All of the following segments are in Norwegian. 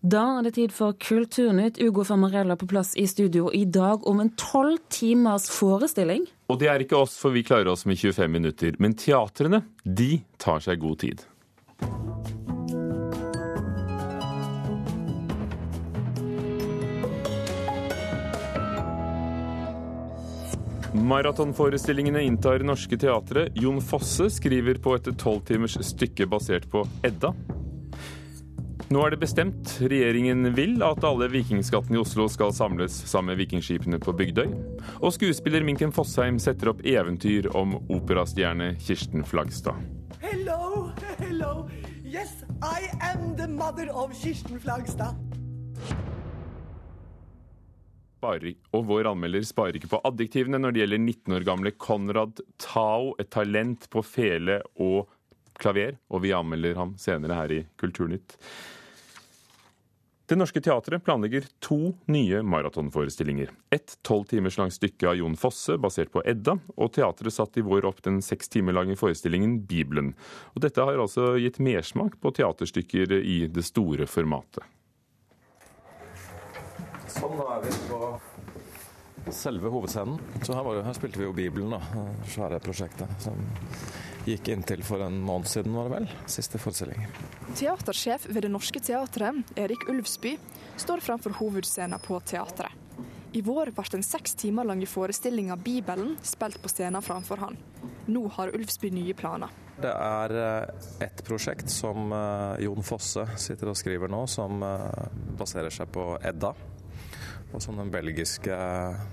Da er det tid for Kulturnytt. Ugo Famarella på plass i studio i dag om en tolv timers forestilling. Og det er ikke oss, for vi klarer oss med 25 minutter. Men teatrene, de tar seg god tid. Maratonforestillingene inntar norske teatre. Jon Fosse skriver på et tolvtimers stykke basert på Edda. Nå er det bestemt. Regjeringen vil at alle vikingskattene i Oslo skal samles sammen med vikingskipene på Bygdøy. Og skuespiller Minken Fossheim setter opp eventyr om operastjerne Kirsten Flagstad. Hello, hello. Yes, I am the mother of Kirsten Flagstad. Sparer, og vår anmelder sparer ikke på adjektivene når det gjelder 19 år gamle Konrad Tao, et talent på fele og klaver. Og vi anmelder ham senere her i Kulturnytt. Det Norske Teatret planlegger to nye maratonforestillinger. Et tolv timers langt stykke av Jon Fosse, basert på Edda, og teatret satte i vår opp den seks timer lange forestillingen Bibelen. Og dette har altså gitt mersmak på teaterstykker i det store formatet. Sånn, da er vi på selve hovedscenen. Så her, var, her spilte vi jo Bibelen, da. Svære prosjektet som gikk inntil for en måned siden, var det vel. Siste forestilling. Teatersjef ved Det Norske Teatret, Erik Ulvsby, står framfor hovedscenen på teatret. I vår ble den seks timer lange forestillinga Bibelen spilt på scenen framfor han. Nå har Ulfsby nye planer. Det er et prosjekt som Jon Fosse sitter og skriver nå, som baserer seg på Edda. Og som den belgiske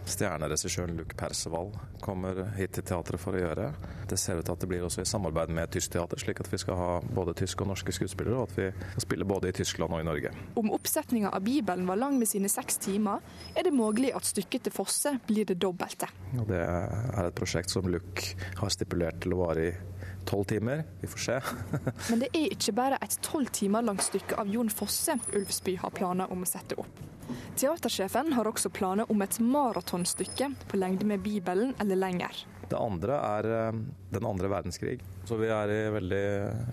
stjerneregissøren Luc Perceval kommer hit til teatret for å gjøre. Det ser ut til at det blir også i samarbeid med tysk teater, slik at vi skal ha både tyske og norske skuespillere, og at vi skal spille både i Tyskland og i Norge. Om oppsetninga av Bibelen var lang med sine seks timer, er det mulig at stykket til Fosse blir det dobbelte. Og det er et prosjekt som Luc har stipulert til å vare i tolv timer. Vi får se. Men det er ikke bare et tolv timer langt stykke av Jon Fosse Ulfsby har planer om å sette opp. Teatersjefen har også planer om et maratonstykke på lengde med Bibelen eller lenger. Det andre er den andre verdenskrig. Så vi er i veldig,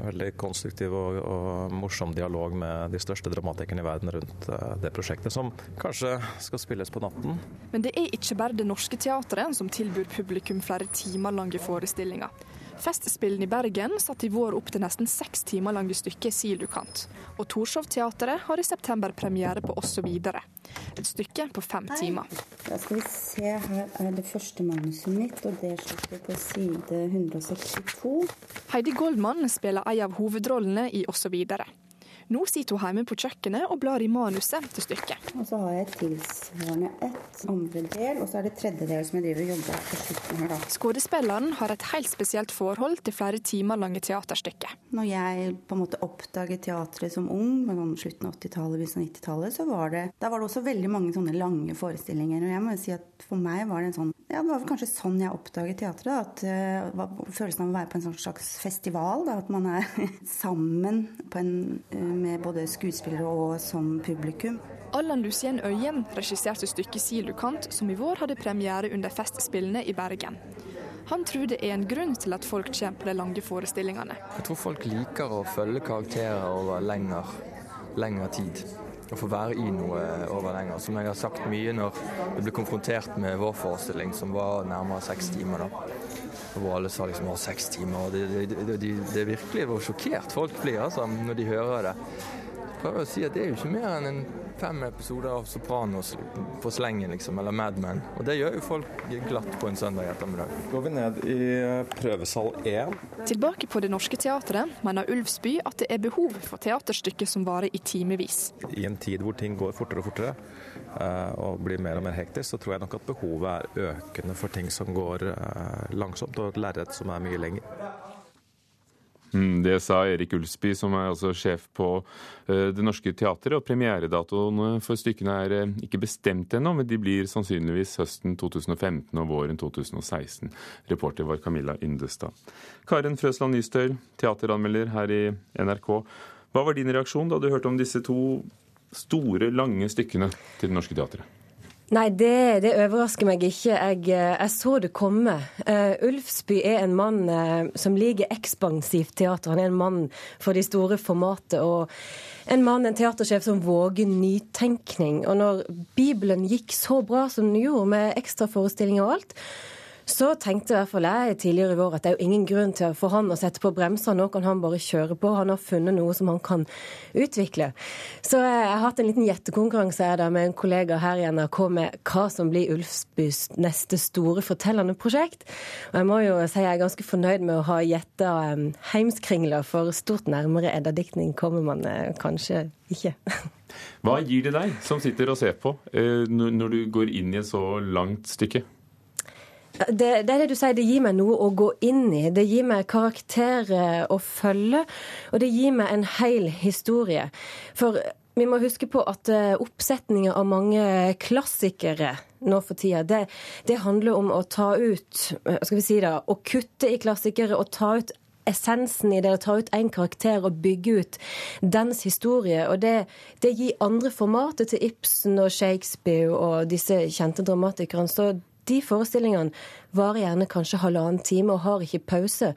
veldig konstruktiv og, og, morsom dialog med de største dramatikerne i verden rundt det prosjektet, som kanskje skal spilles på natten. Men det er ikke bare Det Norske Teatret som tilbyr publikum flere timer lange forestillinger. Festspillen i Bergen satte i vår opp til nesten seks timer lange stykket Silukant. Og Torshov-teatret har i september premiere på Også videre. Et stykke på fem timer. Da skal vi se, her er det første manuset mitt, og det slutter på side 162. Heidi Goldmann spiller ei av hovedrollene i Også videre. Nå sitter hun hjemme på kjøkkenet og blar i manuset til stykket. Og så har jeg tilsvarende ett andre del, og så er det tredje del som jeg driver og jobber på slutten her, da. Skuespilleren har et helt spesielt forhold til flere timer lange teaterstykker. Når jeg på en måte oppdaget teatret som ung, med sånn slutten av 80-tallet, begynnelsen av 90-tallet, så var det, da var det også veldig mange sånne lange forestillinger. Og jeg må jo si at for meg var det en sånn Ja, det var vel kanskje sånn jeg oppdaget teatret. At uh, var følelsen av å være på en sånn slags festival. Da, at man er sammen på en, uh, med både skuespillere og som publikum. Allan Lucien Øyen regisserte stykket Silukant, som i vår hadde premiere under Festspillene i Bergen. Han tror det er en grunn til at folk kommer på de lange forestillingene. Jeg tror folk liker å følge karakterer over lengre, lengre tid. Å få være i noe over lenger. Som jeg har sagt mye når vi ble konfrontert med vår forestilling, som var nærmere seks timer. da. Hvor alle sa liksom å, seks timer. det, det, det, det, er virkelig hvor sjokkert folk blir altså, når de hører det. Jeg prøver å si at det er jo ikke mer enn en fem episoder av Sopranos på slengen, liksom, eller Mad Men. Og det gjør jo folk glatt på en søndag ettermiddag. Går vi ned i prøvesal 1. Tilbake på Det Norske Teatret mener Ulvsby at det er behov for teaterstykker som varer i timevis. I en tid hvor ting går fortere og fortere eh, og blir mer og mer hektisk, så tror jeg nok at behovet er økende for ting som går eh, langsomt, og et lerret som er mye lenger. Mm, Det sa Erik Ulsby, som er altså sjef på eh, Det Norske Teatret. Og premieredatoene for stykkene er eh, ikke bestemt ennå, men de blir sannsynligvis høsten 2015 og våren 2016. Reporter var Camilla Yndestad. Karen Frøsland Nystøl, teateranmelder her i NRK. Hva var din reaksjon da du hørte om disse to store, lange stykkene til Det Norske Teatret? Nei, det, det, overrasker meg ikke. Jeg, eh, jeg så det komme. Uh, Ulfsby er en mann uh, som liker ekspansivt teater. Han er en mann for de store formatet. Og en mann, en teatersjef som våger nytenkning. Og når Bibelen gikk så bra som den gjorde, med ekstraforestillinger og alt, så tenkte i hvert fall jeg tidligere i vår at det er jo ingen grunn til for han å sette på bremser. Nå kan han bare kjøre på. Han har funnet noe som han kan utvikle. Så jeg har hatt en liten gjettekonkurranse med en kollega her i NRK med hva som blir Ulfsbys neste store fortellende prosjekt. Og jeg må jo si jeg er ganske fornøyd med å ha gjetta um, Heimskringla, for stort nærmere Edda-diktning kommer man uh, kanskje ikke. Hva gir det deg som sitter og ser på, når du går inn i et så langt stykke? Det, det, er det du sier, det gir meg noe å gå inn i. Det gir meg karakterer å følge, og det gir meg en hel historie. For vi må huske på at eh, oppsetninger av mange klassikere nå for tida, det, det handler om å ta ut eh, skal vi si da, Å kutte i klassikere og ta ut essensen i det, å ta ut én karakter og bygge ut dens historie. Og det, det gir andre formater til Ibsen og Shakespeare og disse kjente dramatikerne. Så de forestillingene varer gjerne kanskje halvannen time og har ikke pause.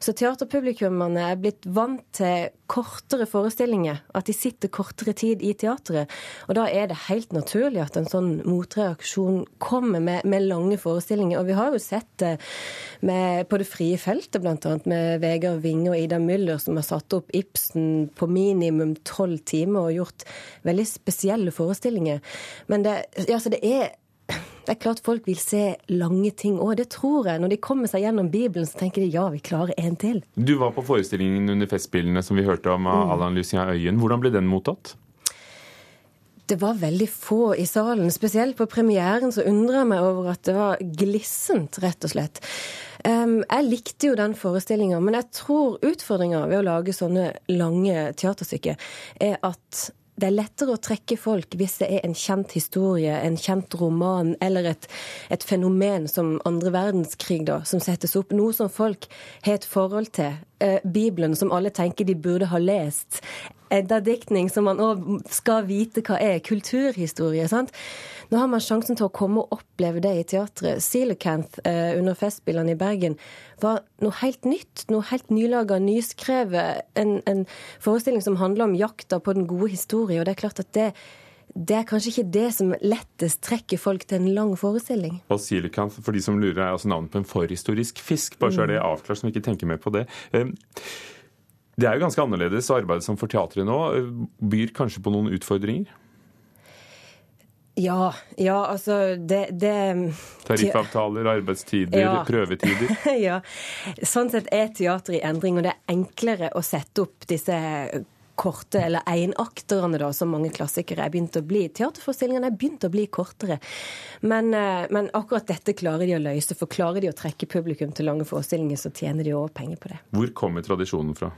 Så teaterpublikummene er blitt vant til kortere forestillinger, at de sitter kortere tid i teatret. Og da er det helt naturlig at en sånn motreaksjon kommer med, med lange forestillinger. Og vi har jo sett det med, på det frie feltet, bl.a. med Vegard Winge og Ida Müller, som har satt opp Ibsen på minimum tolv timer og gjort veldig spesielle forestillinger. Men det, altså det er det er klart folk vil se lange ting òg, det tror jeg. Når de kommer seg gjennom Bibelen, så tenker de ja, vi klarer en til. Du var på forestillingen under Festspillene som vi hørte om av mm. Allan Lucia Øyen. Hvordan ble den mottatt? Det var veldig få i salen. Spesielt på premieren så undra jeg meg over at det var glissent, rett og slett. Um, jeg likte jo den forestillinga, men jeg tror utfordringa ved å lage sånne lange teaterstykker er at det er lettere å trekke folk hvis det er en kjent historie, en kjent roman eller et, et fenomen som andre verdenskrig, da, som settes opp. Noe som folk har et forhold til. Eh, Bibelen, som alle tenker de burde ha lest. Edda-diktning, som man òg skal vite hva er. Kulturhistorie. sant? Nå har man sjansen til å komme og oppleve det i teatret. Silicanth eh, under Festspillene i Bergen var noe helt nytt. Noe helt nylaga, nyskrevet. En, en forestilling som handler om jakta på den gode historie. Og det er klart at det det er kanskje ikke det som lettest trekker folk til en lang forestilling. Og Silikant, for de som lurer, er altså navnet på en forhistorisk fisk. Bare så er det mm. avklart, som ikke tenker mer på det. Eh, det er jo ganske annerledes å arbeide som for teatret nå. Byr kanskje på noen utfordringer? Ja, ja, altså det, det Tariffavtaler, arbeidstider, ja. prøvetider? ja. Sånn sett er teater i endring, og det er enklere å sette opp disse korte, eller enakterne, da, som mange klassikere er begynt å bli. Teaterforestillingene er begynt å bli kortere. Men, eh, men, akkurat dette klarer de å løse. For klarer de å trekke publikum til lange forestillinger, så tjener de òg penger på det. Hvor kommer tradisjonen fra?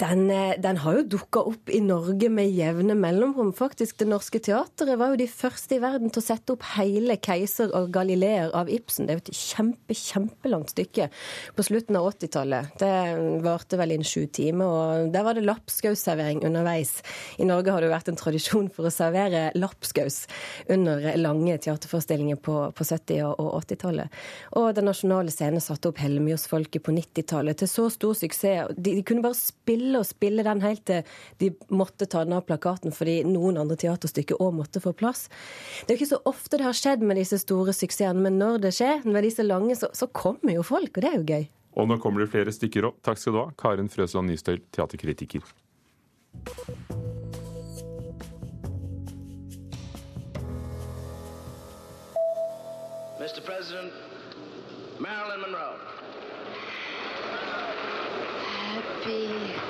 Den, eh, den, har jo dukka opp i Norge med jevne mellomrom. Faktisk, Det Norske Teatret var jo de første i verden til å sette opp hele 'Keiser og Galileer' av Ibsen. Det er jo et kjempe, kjempelangt stykke på slutten av 80-tallet. Det varte vel inn sju timer, og der var det lapskausservering underveis. I Norge har det jo vært en tradisjon for å servere lapskaus under lange teaterforestillinger på, på 70- og 80-tallet. Og Den nasjonale scene satte opp Hellemyrsfolket på 90-tallet til så stor suksess. De, de kunne bare spille spille og spille den helt til de måtte ta den av plakaten fordi noen andre teaterstykker òg måtte få plass. Det er jo ikke så ofte det har skjedd med disse store suksessene, men når det skjer, med disse lange, så, så kommer jo folk, og det er jo gøy. Og nå kommer det flere stykker òg. Takk skal du ha, Karen Frøsland Nystøl, teaterkritiker. Mr. President, Marilyn Monroe. Happy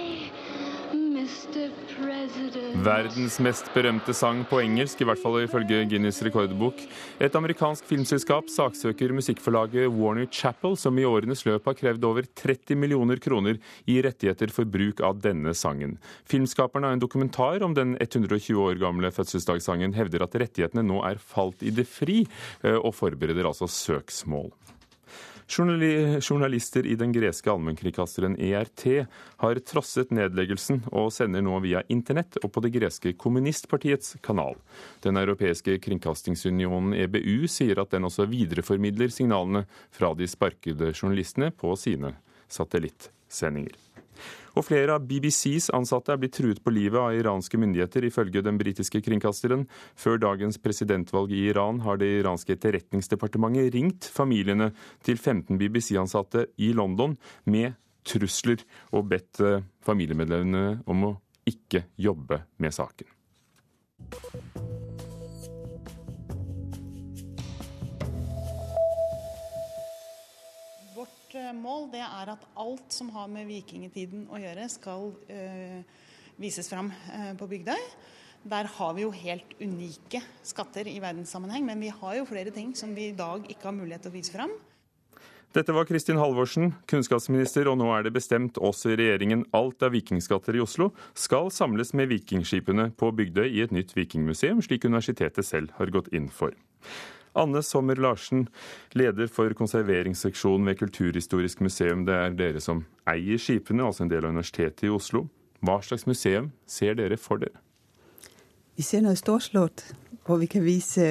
Verdens mest berømte sang på engelsk, i hvert fall ifølge Guinness rekordbok. Et amerikansk filmselskap saksøker musikkforlaget Warner Chapel, som i årenes løp har krevd over 30 millioner kroner i rettigheter for bruk av denne sangen. Filmskaperne av en dokumentar om den 120 år gamle fødselsdagssangen hevder at rettighetene nå er falt i det fri, eh, og forbereder altså søksmål. Journalister i den greske allmennkringkasteren ERT har trosset nedleggelsen og sender nå via internett og på det greske kommunistpartiets kanal. Den europeiske kringkastingsunionen EBU sier at den også videreformidler signalene fra de sparkede journalistene på sine satellittsendinger. Og flere av BBCs ansatte er blitt truet på livet av iranske myndigheter, ifølge den britiske kringkasteren. Før dagens presidentvalg i Iran har det iranske etterretningsdepartementet ringt familiene til 15 BBC-ansatte i London med trusler, og bedt eh, familiemedlemmene om å ikke jobbe med saken. Eh, mål det er at alt som har med vikingtiden å gjøre, skal uh, vises fram uh, på Bygdøy. Der har vi jo helt unike skatter i verdenssammenheng, men vi har jo flere ting som vi i dag ikke har mulighet til å vise fram. Dette var Kristin Halvorsen, kunnskapsminister, og nå er det bestemt også i regjeringen alt av vikingskatter i Oslo skal samles med vikingskipene på Bygdøy i et nytt vikingmuseum, slik universitetet selv har gått inn for. Anne Sommer Larsen, leder for konserveringsseksjonen ved Kulturhistorisk museum. Det er dere som eier skipene, altså en del av Universitetet i Oslo. Hva slags museum ser dere for dere? Vi ser noe storslått, hvor vi kan vise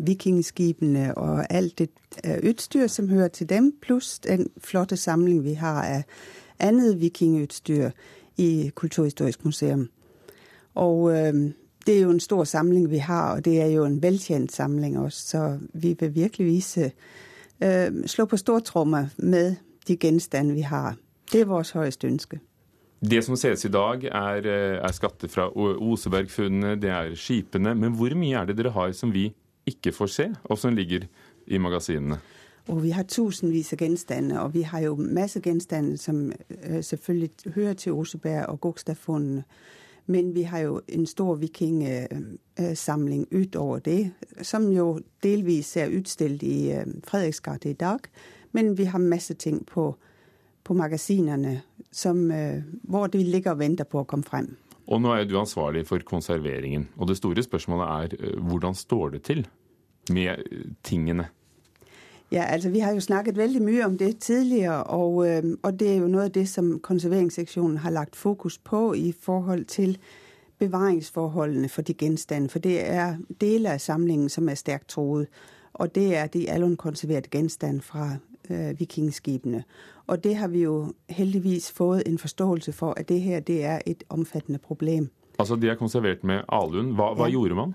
vikingskipene og alt det øh, utstyr som hører til dem, pluss den flotte samling vi har av annet vikingutstyr i Kulturhistorisk museum. Og øh, det er jo en stor samling vi har, og det er jo en velkjent samling også. Så vi vil virkelig vise øh, Slå på stortromma med de gjenstandene vi har. Det er vårt høyeste ønske. Det som ses i dag, er, øh, er skatter fra Osebergfunnene, det er skipene. Men hvor mye er det dere har som vi ikke får se, og som ligger i magasinene? Og vi har tusenvis av gjenstander, og vi har jo masse gjenstander som øh, selvfølgelig hører til Oseberg og Gokstadfunnene. Men vi har jo en stor vikingsamling utover det, som jo delvis er utstilt i øh, Fredriksgata i dag. Men vi har masse ting på, på magasinene som, øh, hvor de ligger og venter på å komme frem. Og nå er du ansvarlig for konserveringen. Og det store spørsmålet er øh, hvordan står det til med tingene? Ja, altså Vi har jo snakket veldig mye om det tidligere, og, øh, og, det er jo noe av det som konserveringsseksjonen har lagt fokus på i forhold til bevaringsforholdene for de gjenstandene. For det er deler av samlingen som er sterkt troet. Og det er de allonnkonserverte gjenstandene fra øh, vikingskipene. Og det har vi jo heldigvis fått en forståelse for, at det her det er et omfattende problem. Altså De er konservert med alun. Hva, hva ja. gjorde man?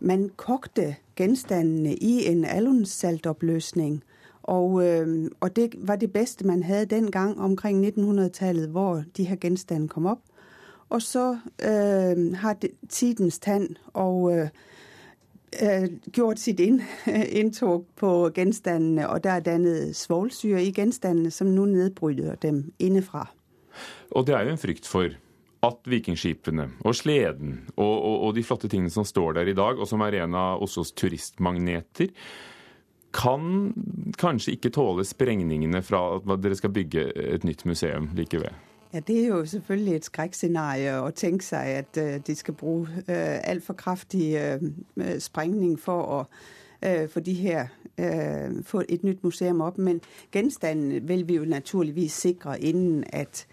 Man kokte gjenstandene i en alunsaltoppløsning. Og, øh, og, det var det beste man hadde den gang omkring 1900-tallet, hvor de her gjenstandene kom opp. Og så øh, har tidens tann og øh, øh gjort sitt inn, inntog på gjenstandene, og der er dannet svovlsyre i gjenstandene som nå nedbryter dem innenfra. Og det er jo en frykt for at vikingskipene og sleden og, og, og, de flotte tingene som står der i dag, og som er en av Oslos turistmagneter, kan kanskje ikke tåle sprengningene fra at dere skal bygge et nytt museum like ved? Ja, Det er jo selvfølgelig et skrekkscenario å tenke seg at uh, de skal bruke uh, altfor kraftig uh, sprengning for å de her få et nytt museum opp. Men gjenstanden vil vi jo naturligvis sikre innen at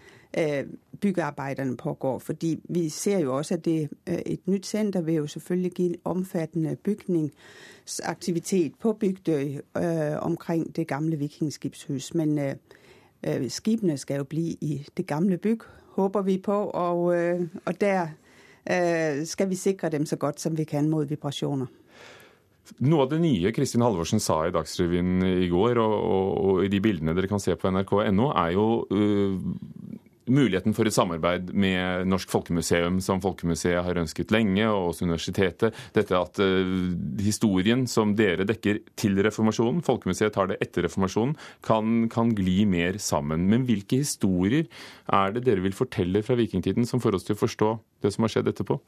Øh, byggearbeiderne pågår. Fordi vi ser jo også at det, øh, et nytt senter vil jo selvfølgelig gi omfattende bygningsaktivitet på Bygdøy øh, omkring det gamle vikingskibshus. Men øh, skibene skal jo bli i det gamle byg, håper vi på. Og, øh, og der øh, skal vi sikre dem så godt som vi kan mot vibrasjoner. Noe av det nye Kristin Halvorsen sa i Dagsrevyen i går, og, og, og, i de bildene dere kan se på nrk.no, er jo uh, muligheten for et samarbeid med Norsk Folkemuseum, som Folkemuseet har ønsket lenge, og også universitetet. Dette at uh, historien som dere dekker til reformasjonen, Folkemuseet tar det etter reformasjonen, kan, kan, gli mer sammen. Men hvilke historier er det dere vil fortelle fra vikingtiden som får oss til å forstå det som har skjedd etterpå?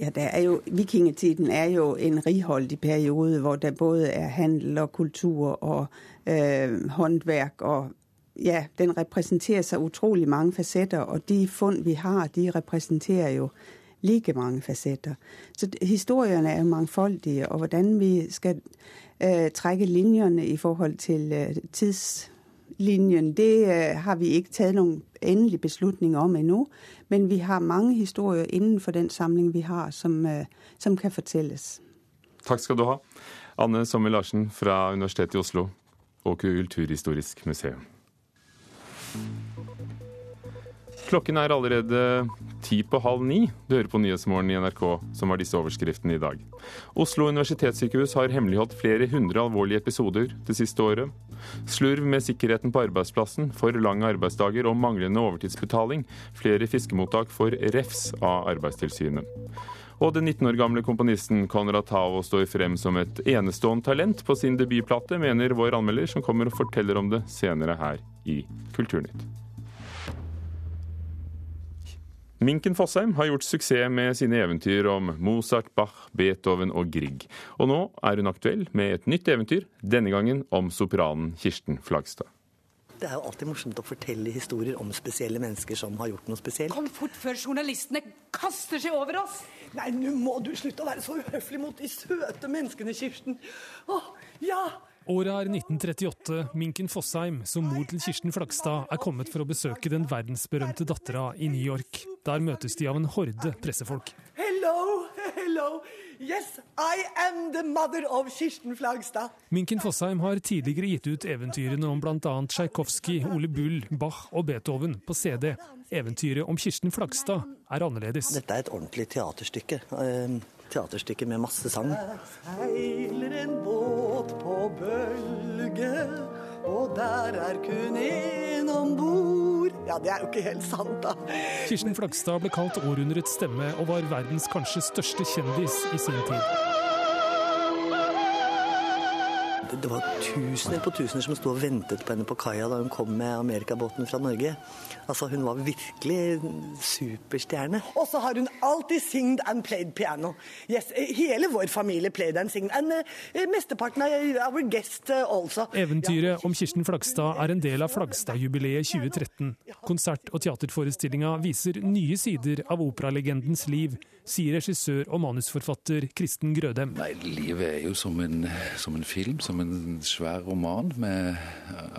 Ja, er jo, Vikingetiden er jo en rikholdig periode hvor det både er handel og kultur og øh, håndverk og ja, den representerer så utrolig mange fasetter, og de fund vi har, de representerer jo like mange fasetter. Så historiene er mangfoldige, og hvordan vi skal øh, trekke linjene i forhold til øh, tidslinjen, det øh, har vi ikke taget noen endelig beslutning om ennå. Men vi har mange historier innenfor den samling vi har, som, som kan fortelles. Takk skal du ha, Anne Sommer Larsen fra Universitetet i Oslo og Kulturhistorisk museum. Klokken er allerede ti på halv ni. Du hører på Nyhetsmorgen i NRK, som var disse overskriftene i dag. Oslo universitetssykehus har hemmeligholdt flere hundre alvorlige episoder det siste året. Slurv med sikkerheten på arbeidsplassen, for lange arbeidsdager og manglende overtidsbetaling. Flere fiskemottak får refs av Arbeidstilsynet. Og den 19 år gamle komponisten Konrad Tao står frem som et enestående talent på sin debutplate, mener vår anmelder, som kommer og forteller om det senere her i Kulturnytt. Minken Fossheim har gjort suksess med sine eventyr om Mozart, Bach, Beethoven og Grieg. Og nå er hun aktuell med et nytt eventyr, denne gangen om sopranen Kirsten Flagstad. Det er jo alltid morsomt å fortelle historier om spesielle mennesker som har gjort noe spesielt. Kom fort før journalistene kaster seg over oss! Nei, nå må du slutte å være så uhøflig mot de søte menneskene, Kirsten. Åh, ja! Året er 1938. Minken Fossheim, som mor til Kirsten Flagstad, er kommet for å besøke den verdensberømte dattera i New York. Der møtes de av en horde pressefolk. Hello, hello. Yes, I am the mother of Kirsten Flagstad. Minken Fossheim har tidligere gitt ut eventyrene om bl.a. Tsjajkovskij, Ole Bull, Bach og Beethoven på CD. Eventyret om Kirsten Flagstad er annerledes. Dette er et ordentlig teaterstykke. Teaterstykke med masse sang. Seiler en båt på bølge, og der er kun én om bord. Ja, det er jo ikke helt sant, da. Kirsten Flagstad ble kalt århundrets stemme og var verdens kanskje største kjendis i sin tid. Det var tusener på tusener som sto og ventet på henne på kaia da hun kom med amerikabåten fra Norge. Altså, Hun var virkelig superstjerne. Og så har hun alltid singed and played piano. Yes, Hele vår familie played and singed. And uh, mesteparten av our guest uh, also. Eventyret om Kirsten Flagstad er en del av Flagstad-jubileet 2013. Konsert- og teaterforestillinga viser nye sider av operalegendens liv sier regissør og manusforfatter Kristen Grødem. Nei, Livet er jo som en, som en, film, som en svær roman med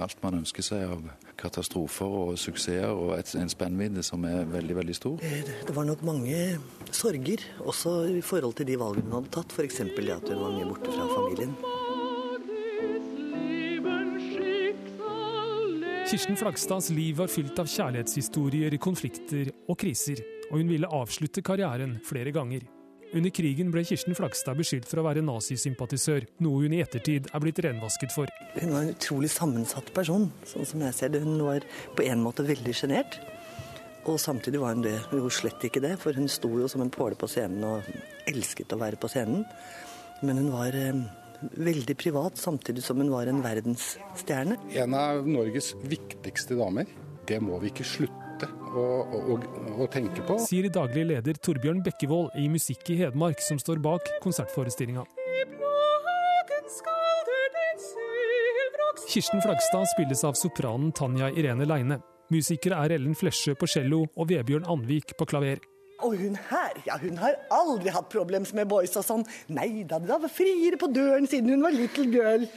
alt man ønsker seg av katastrofer og suksesser og et, en spennvidde som er veldig, veldig stor. Eh, det var nok mange sorger, også i forhold til de valgene hun hadde tatt. F.eks. det at hun var mye borte fra familien. Kirsten Flagstads liv var fylt av kjærlighetshistorier, konflikter og kriser og hun ville avslutte karrieren flere ganger. Under krigen ble Kirsten Flagstad beskyldt for å være nazisympatisør, noe hun i ettertid er blitt renvasket for. Hun var en utrolig sammensatt person, sånn som jeg ser det. Hun var på en måte veldig sjenert. Og samtidig var hun det, jo slett ikke det, for hun sto jo som en påle på scenen og elsket å være på scenen. Men hun var eh, veldig privat, samtidig som hun var en verdensstjerne. En av Norges viktigste damer. Det må vi ikke slutte å, å, å, tenke på. Sier daglig leder Torbjørn Bekkevold i Musikk i Hedmark, som står bak konsertforestillinga. Kirsten Flagstad spilles av sopranen Tanja Irene Leine. Musikere er Ellen Flesjø på cello og Vebjørn Anvik på klaver. Og hun her, ja, hun har aldri hatt problemer med boys og sånn. Nei da, det var friere på døren siden hun var little girl.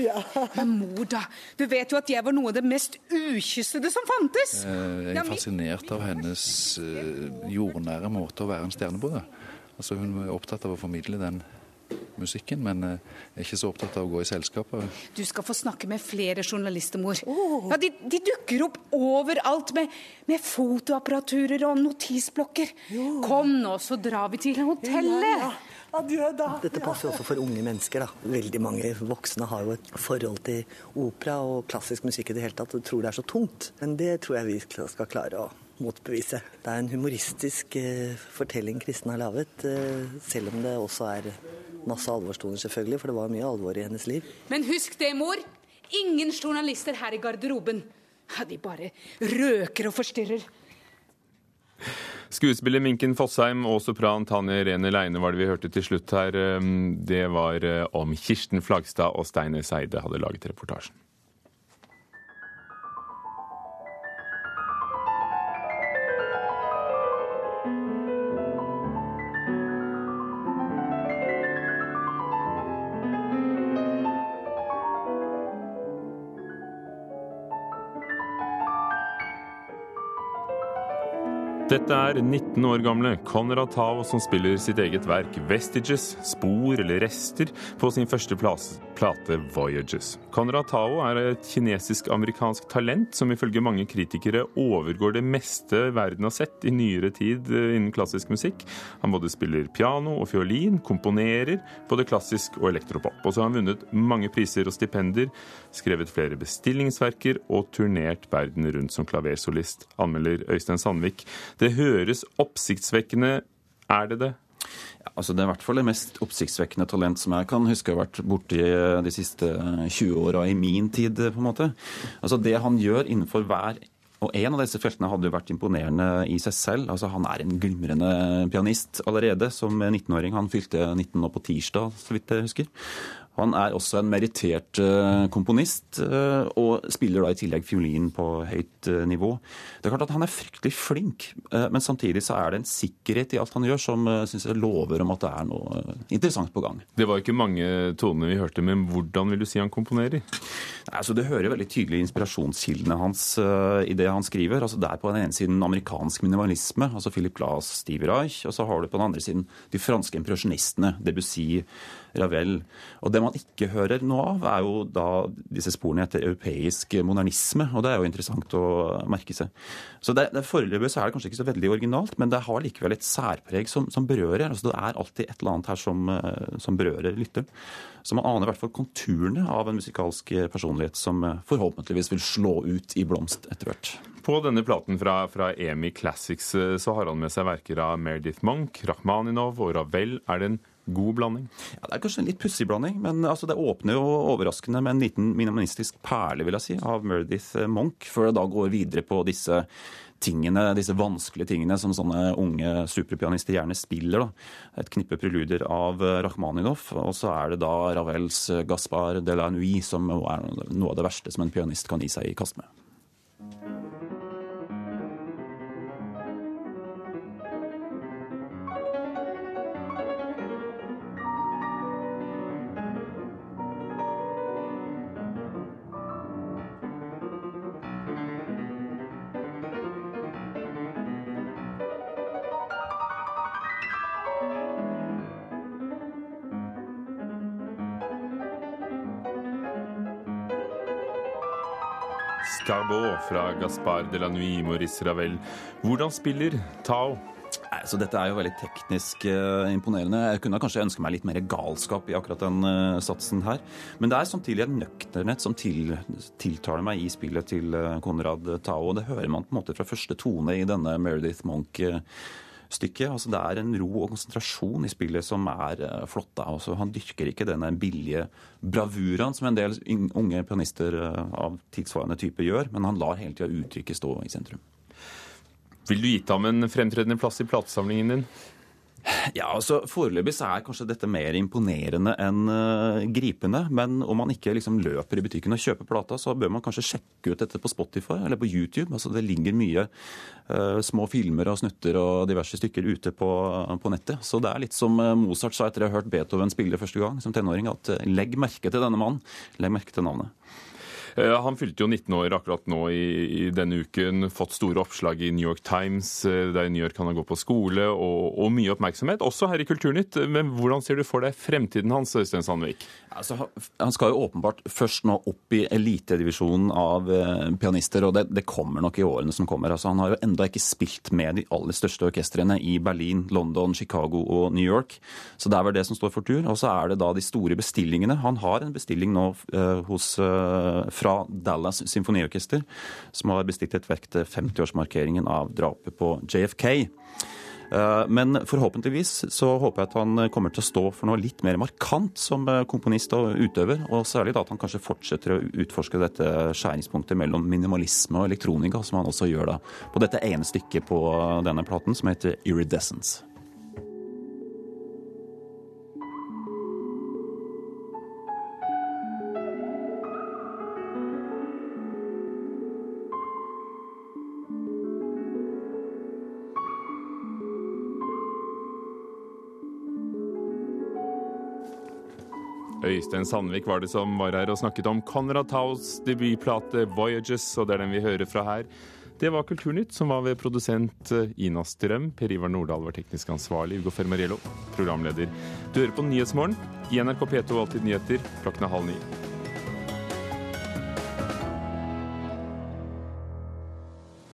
Ja. Men mor, da. Du vet jo at jeg var noe av det mest ukyssede som fantes. Eh, jeg er fascinert av hennes eh, jordnære måte å være en stjerne på. Altså, hun er opptatt av å formidle den musikken, men jeg eh, er ikke så opptatt av å gå i selskaper. Du skal få snakke med flere journalister, mor. Oh. Ja, de, de, dukker opp overalt med, med fotoapparaturer og notisblokker. Jo. Kom nå, så drar vi til hotellet. Ja, ja. Adjø, da. Dette passer jo også for unge mennesker. da. Veldig mange voksne har jo et forhold til opera og klassisk musikk i det hele tatt og tror det er så tungt. Men det tror jeg vi skal klare å motbevise. Det er en humoristisk eh, fortelling Kristen har laget, eh, selv om det også er masse alvorstoner, selvfølgelig, for det var mye alvor i hennes liv. Men husk det, mor. Ingen journalister her i garderoben. Ja, de bare røker og forstyrrer. Skuespiller Minken Fossheim og sopran Tanje Rene Leine var det vi hørte til slutt her. Um, Det var uh, om Kirsten Flagstad og Steine Seide hadde laget reportasjen. Dette er 19 år gamle Conrad Tao som spiller sitt eget verk 'Vestiges', spor eller rester, på sin første plate 'Voyages'. Conrad Tao er et kinesisk-amerikansk talent som ifølge mange kritikere overgår det meste verden har sett i nyere tid eh, innen klassisk musikk. Han både spiller piano og fiolin, komponerer både klassisk og elektropop. Og så har han vunnet mange priser og stipender, skrevet flere bestillingsverker og turnert verden rundt som klaversolist, anmelder Øystein Sandvik. Det høres oppsiktsvekkende. Er det det? Altså det er i hvert fall det mest oppsiktsvekkende talent som jeg kan huske har ha vært borti de siste 20 åra i min tid, på en måte. Altså Det han gjør innenfor hver og en av disse feltene hadde jo vært imponerende i seg selv. Altså Han er en glimrende pianist allerede som 19-åring. Han fylte 19 nå på tirsdag, så vidt jeg husker. Han er også en merittert uh, komponist, uh, og spiller da i tillegg fiolin på høyt uh, nivå. Det er klart at Han er fryktelig flink, men samtidig så er det en sikkerhet i alt han gjør som synes jeg lover om at det er noe interessant på gang. Det var ikke mange toner vi hørte, men hvordan vil du si han komponerer? Altså Det hører veldig tydelig inspirasjonskildene hans i det han skriver. Altså Det er på den ene siden amerikansk minimalisme, altså Philip Glass, Steve Reich, og så har du på den andre siden de franske impresjonistene, Debussy, Ravel. Og det man ikke hører noe av, er jo da disse sporene etter europeisk modernisme. Og det er jo interessant å merke seg. Så det, det Foreløpig så er det kanskje ikke så veldig originalt, men det har likevel et særpreg som, som berører. altså Det er alltid et eller annet her som, som berører lytteren. Så man aner i hvert fall konturene av en musikalsk personlighet som forhåpentligvis vil slå ut i blomst etter hvert. På denne platen fra, fra EMI Classics så har han med seg verker av Meredith Monk, Rakhmaninov og Ravel. Er det en god blanding? Ja, Det er kanskje en litt pussig blanding, men altså, det åpner jo overraskende med en liten minimalistisk perle vil jeg si, av Meredith Monk, før det da går videre på disse tingene, disse vanskelige tingene som sånne unge superpianister gjerne spiller. Da. Et knippe preluder av Rakhmaninov, og så er det da Ravels Gaspar de la Nuit som er noe av det verste som en pianist kan gi seg i kast med. Fra Gaspar de la Nuit, Maurice Ravel. Hvordan spiller Tao? Så dette er jo veldig teknisk uh, imponerende. Jeg kunne kanskje ønske meg litt mer galskap i akkurat den uh, satsen her. Men det er samtidig en nøkternhet som til, tiltaler meg i spillet til uh, Konrad Tao. Det hører man på en måte fra første tone i denne Meredith Monk. Stykket. Altså, det er en ro og konsentrasjon i spillet som er uh, flott. Altså, han dyrker ikke denne billige bravuraen som en del unge pianister uh, av tilsvarende type gjør, men han lar hele tida uttrykket stå i sentrum. Vil du gitt ham en fremtredende plass i platesamlingen din? Ja, altså Foreløpig så er kanskje dette mer imponerende enn uh, gripende. Men om man ikke liksom løper i butikken og kjøper plata, så bør man kanskje sjekke ut dette på Spotify eller på YouTube. Altså Det ligger mye uh, små filmer og snutter og diverse stykker ute på, uh, på, nettet. Så det er litt som Mozart sa etter å ha hørt Beethoven spille første gang som tenåring, at legg merke til denne mannen. Legg merke til navnet. Eh, han fylte jo 19 år akkurat nå i, i, denne uken. Fått store oppslag i New York Times, eh, der i New York han har gått på skole, og, og, mye oppmerksomhet. Også her i Kulturnytt. Men hvordan ser du for deg fremtiden hans, Øystein Sandvik? Altså, han skal jo åpenbart først nå opp i elitedivisjonen av eh, pianister, og det, det, kommer nok i årene som kommer. Altså, han har jo enda ikke spilt med de aller største orkestrene i Berlin, London, Chicago og New York. Så det er vel det som står for tur. Og så er det da de store bestillingene. Han har en bestilling nå uh, hos uh, fra Dallas Symfoniorkester, som har bestilt et verk til 50-årsmarkeringen av drapet på JFK. Eh, men forhåpentligvis så håper jeg at han kommer til å stå for noe litt mer markant som eh, komponist og utøver. Og særlig da at han kanskje fortsetter å utforske dette skjæringspunktet mellom minimalisme og elektronika, som han også gjør da på dette ene stykket på denne platen, som heter Iridescence. Øystein Sandvik var det som var her og snakket om Conrad Taus debutplate 'Voyages', og det er den vi hører fra her. Det var Kulturnytt, som var ved produsent eh, Ina Strøm. Per Ivar Nordahl var teknisk ansvarlig. Ugo Fermariello, programleder. Du hører på Nyhetsmorgen i NRK P2 Alltid nyheter klokken halv ni.